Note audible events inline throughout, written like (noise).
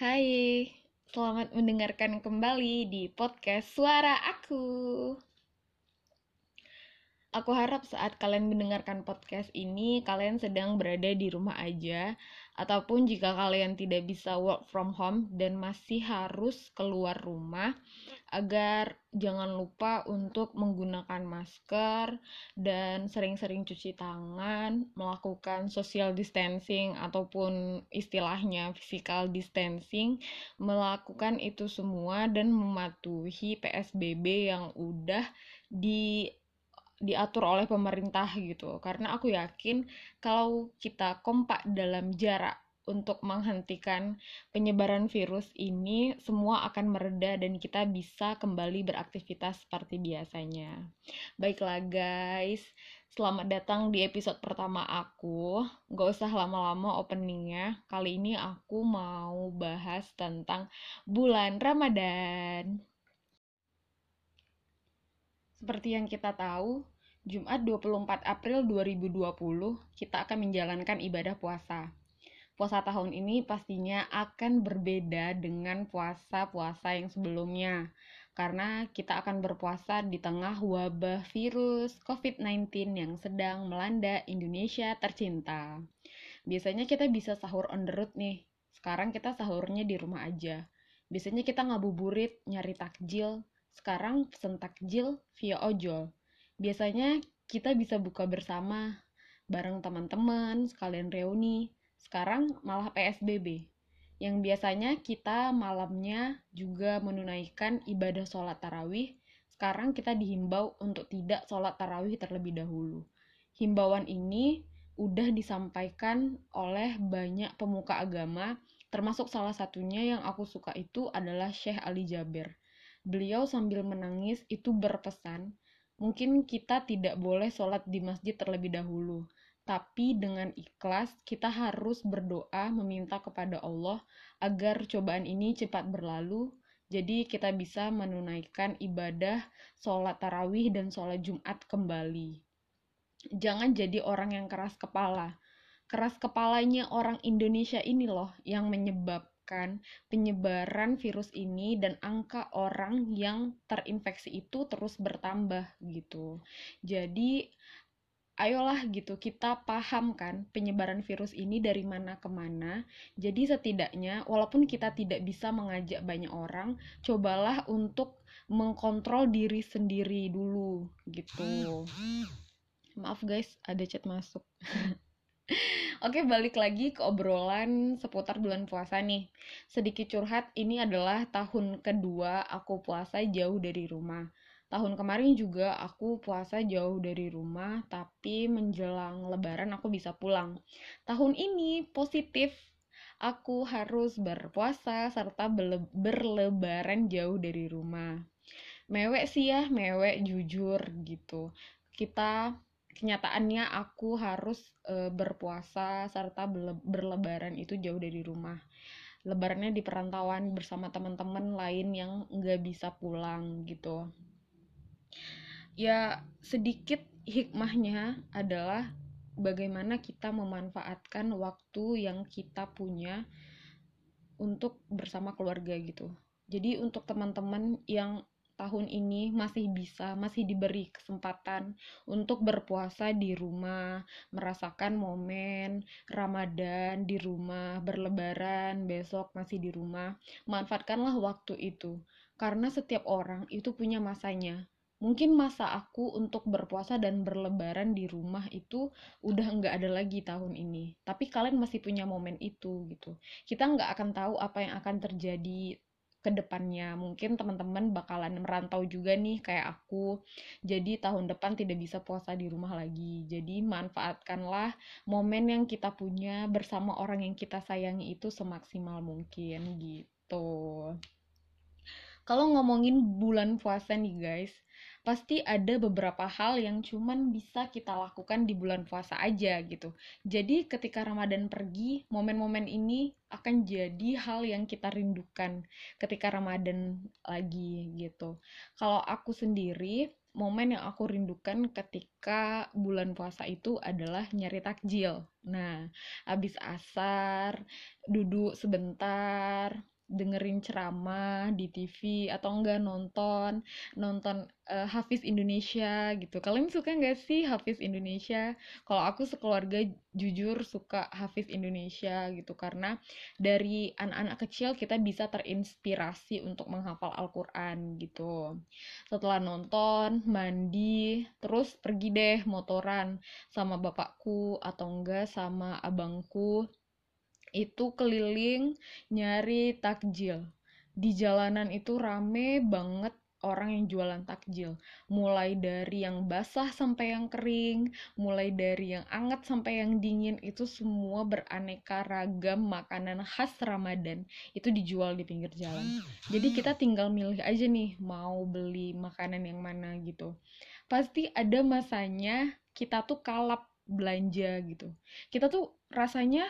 Hai, selamat mendengarkan kembali di podcast Suara Aku. Aku harap saat kalian mendengarkan podcast ini, kalian sedang berada di rumah aja, ataupun jika kalian tidak bisa work from home dan masih harus keluar rumah, agar jangan lupa untuk menggunakan masker dan sering-sering cuci tangan, melakukan social distancing ataupun istilahnya physical distancing, melakukan itu semua dan mematuhi PSBB yang udah di diatur oleh pemerintah gitu karena aku yakin kalau kita kompak dalam jarak untuk menghentikan penyebaran virus ini semua akan mereda dan kita bisa kembali beraktivitas seperti biasanya. Baiklah guys, selamat datang di episode pertama aku. Gak usah lama-lama openingnya. Kali ini aku mau bahas tentang bulan Ramadan. Seperti yang kita tahu, Jumat 24 April 2020 kita akan menjalankan ibadah puasa. Puasa tahun ini pastinya akan berbeda dengan puasa-puasa yang sebelumnya karena kita akan berpuasa di tengah wabah virus COVID-19 yang sedang melanda Indonesia tercinta. Biasanya kita bisa sahur on the road nih. Sekarang kita sahurnya di rumah aja. Biasanya kita ngabuburit, nyari takjil. Sekarang pesen takjil via ojol. Biasanya kita bisa buka bersama bareng teman-teman sekalian reuni. Sekarang malah PSBB yang biasanya kita malamnya juga menunaikan ibadah sholat tarawih. Sekarang kita dihimbau untuk tidak sholat tarawih terlebih dahulu. Himbauan ini udah disampaikan oleh banyak pemuka agama termasuk salah satunya yang aku suka itu adalah Syekh Ali Jabir beliau sambil menangis itu berpesan Mungkin kita tidak boleh sholat di masjid terlebih dahulu, tapi dengan ikhlas kita harus berdoa meminta kepada Allah agar cobaan ini cepat berlalu, jadi kita bisa menunaikan ibadah sholat tarawih dan sholat Jumat kembali. Jangan jadi orang yang keras kepala. Keras kepalanya orang Indonesia ini loh yang menyebab menyebabkan penyebaran virus ini dan angka orang yang terinfeksi itu terus bertambah gitu. Jadi ayolah gitu kita paham kan penyebaran virus ini dari mana ke mana. Jadi setidaknya walaupun kita tidak bisa mengajak banyak orang, cobalah untuk mengkontrol diri sendiri dulu gitu. Maaf guys, ada chat masuk. (laughs) Oke, balik lagi ke obrolan seputar bulan puasa nih. Sedikit curhat, ini adalah tahun kedua aku puasa jauh dari rumah. Tahun kemarin juga aku puasa jauh dari rumah, tapi menjelang lebaran aku bisa pulang. Tahun ini positif, aku harus berpuasa serta berlebaran jauh dari rumah. Mewek sih ya, mewek jujur gitu. Kita kenyataannya aku harus e, berpuasa serta berlebaran itu jauh dari rumah. Lebarannya di perantauan bersama teman-teman lain yang nggak bisa pulang gitu. Ya sedikit hikmahnya adalah bagaimana kita memanfaatkan waktu yang kita punya untuk bersama keluarga gitu. Jadi untuk teman-teman yang tahun ini masih bisa, masih diberi kesempatan untuk berpuasa di rumah, merasakan momen Ramadan di rumah, berlebaran besok masih di rumah. Manfaatkanlah waktu itu, karena setiap orang itu punya masanya. Mungkin masa aku untuk berpuasa dan berlebaran di rumah itu udah nggak ada lagi tahun ini. Tapi kalian masih punya momen itu gitu. Kita nggak akan tahu apa yang akan terjadi ke depannya mungkin teman-teman bakalan merantau juga nih kayak aku. Jadi tahun depan tidak bisa puasa di rumah lagi. Jadi manfaatkanlah momen yang kita punya bersama orang yang kita sayangi itu semaksimal mungkin gitu kalau ngomongin bulan puasa nih guys pasti ada beberapa hal yang cuman bisa kita lakukan di bulan puasa aja gitu. Jadi ketika Ramadan pergi, momen-momen ini akan jadi hal yang kita rindukan ketika Ramadan lagi gitu. Kalau aku sendiri momen yang aku rindukan ketika bulan puasa itu adalah nyari takjil. Nah, habis asar, duduk sebentar, dengerin ceramah di TV atau enggak nonton nonton uh, Hafiz Indonesia gitu. Kalian suka nggak sih Hafiz Indonesia? Kalau aku sekeluarga jujur suka Hafiz Indonesia gitu karena dari anak-anak kecil kita bisa terinspirasi untuk menghafal Al-Qur'an gitu. Setelah nonton, mandi, terus pergi deh motoran sama bapakku atau enggak sama abangku itu keliling nyari takjil. Di jalanan itu rame banget orang yang jualan takjil. Mulai dari yang basah sampai yang kering, mulai dari yang anget sampai yang dingin, itu semua beraneka ragam makanan khas Ramadan. Itu dijual di pinggir jalan. Jadi kita tinggal milih aja nih mau beli makanan yang mana gitu. Pasti ada masanya kita tuh kalap belanja gitu. Kita tuh rasanya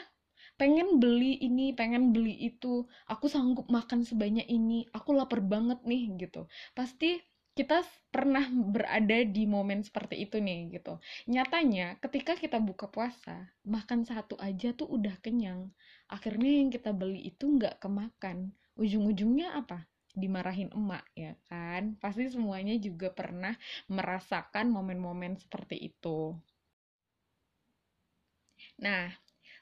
pengen beli ini, pengen beli itu, aku sanggup makan sebanyak ini, aku lapar banget nih gitu. Pasti kita pernah berada di momen seperti itu nih gitu. Nyatanya ketika kita buka puasa, makan satu aja tuh udah kenyang. Akhirnya yang kita beli itu nggak kemakan. Ujung-ujungnya apa? dimarahin emak ya kan pasti semuanya juga pernah merasakan momen-momen seperti itu nah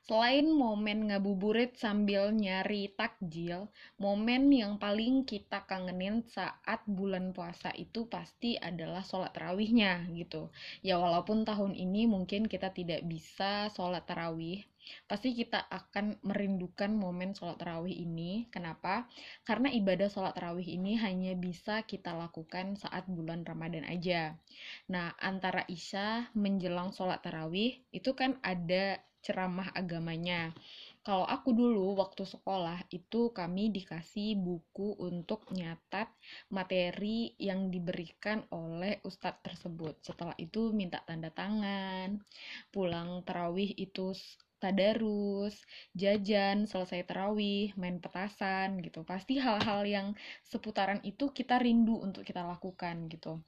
Selain momen ngabuburit sambil nyari takjil, momen yang paling kita kangenin saat bulan puasa itu pasti adalah sholat tarawihnya gitu. Ya walaupun tahun ini mungkin kita tidak bisa sholat tarawih, pasti kita akan merindukan momen sholat tarawih ini. Kenapa? Karena ibadah sholat tarawih ini hanya bisa kita lakukan saat bulan Ramadan aja. Nah, antara Isya menjelang sholat tarawih itu kan ada ceramah agamanya. Kalau aku dulu waktu sekolah itu kami dikasih buku untuk nyatat materi yang diberikan oleh ustadz tersebut. Setelah itu minta tanda tangan, pulang terawih itu tadarus, jajan, selesai terawih, main petasan gitu. Pasti hal-hal yang seputaran itu kita rindu untuk kita lakukan gitu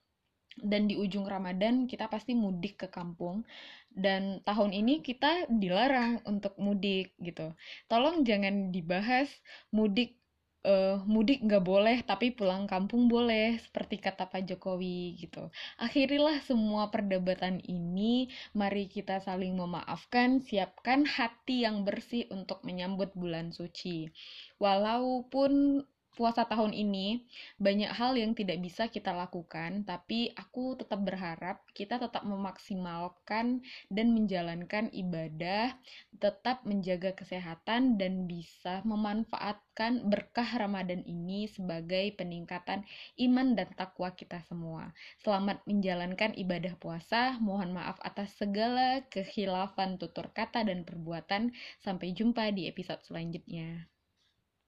dan di ujung Ramadan kita pasti mudik ke kampung. Dan tahun ini kita dilarang untuk mudik gitu. Tolong jangan dibahas mudik uh, mudik nggak boleh tapi pulang kampung boleh seperti kata Pak Jokowi gitu. Akhirilah semua perdebatan ini. Mari kita saling memaafkan siapkan hati yang bersih untuk menyambut bulan suci. Walaupun puasa tahun ini banyak hal yang tidak bisa kita lakukan, tapi aku tetap berharap kita tetap memaksimalkan dan menjalankan ibadah, tetap menjaga kesehatan dan bisa memanfaatkan berkah Ramadan ini sebagai peningkatan iman dan takwa kita semua. Selamat menjalankan ibadah puasa. Mohon maaf atas segala kehilafan tutur kata dan perbuatan. Sampai jumpa di episode selanjutnya.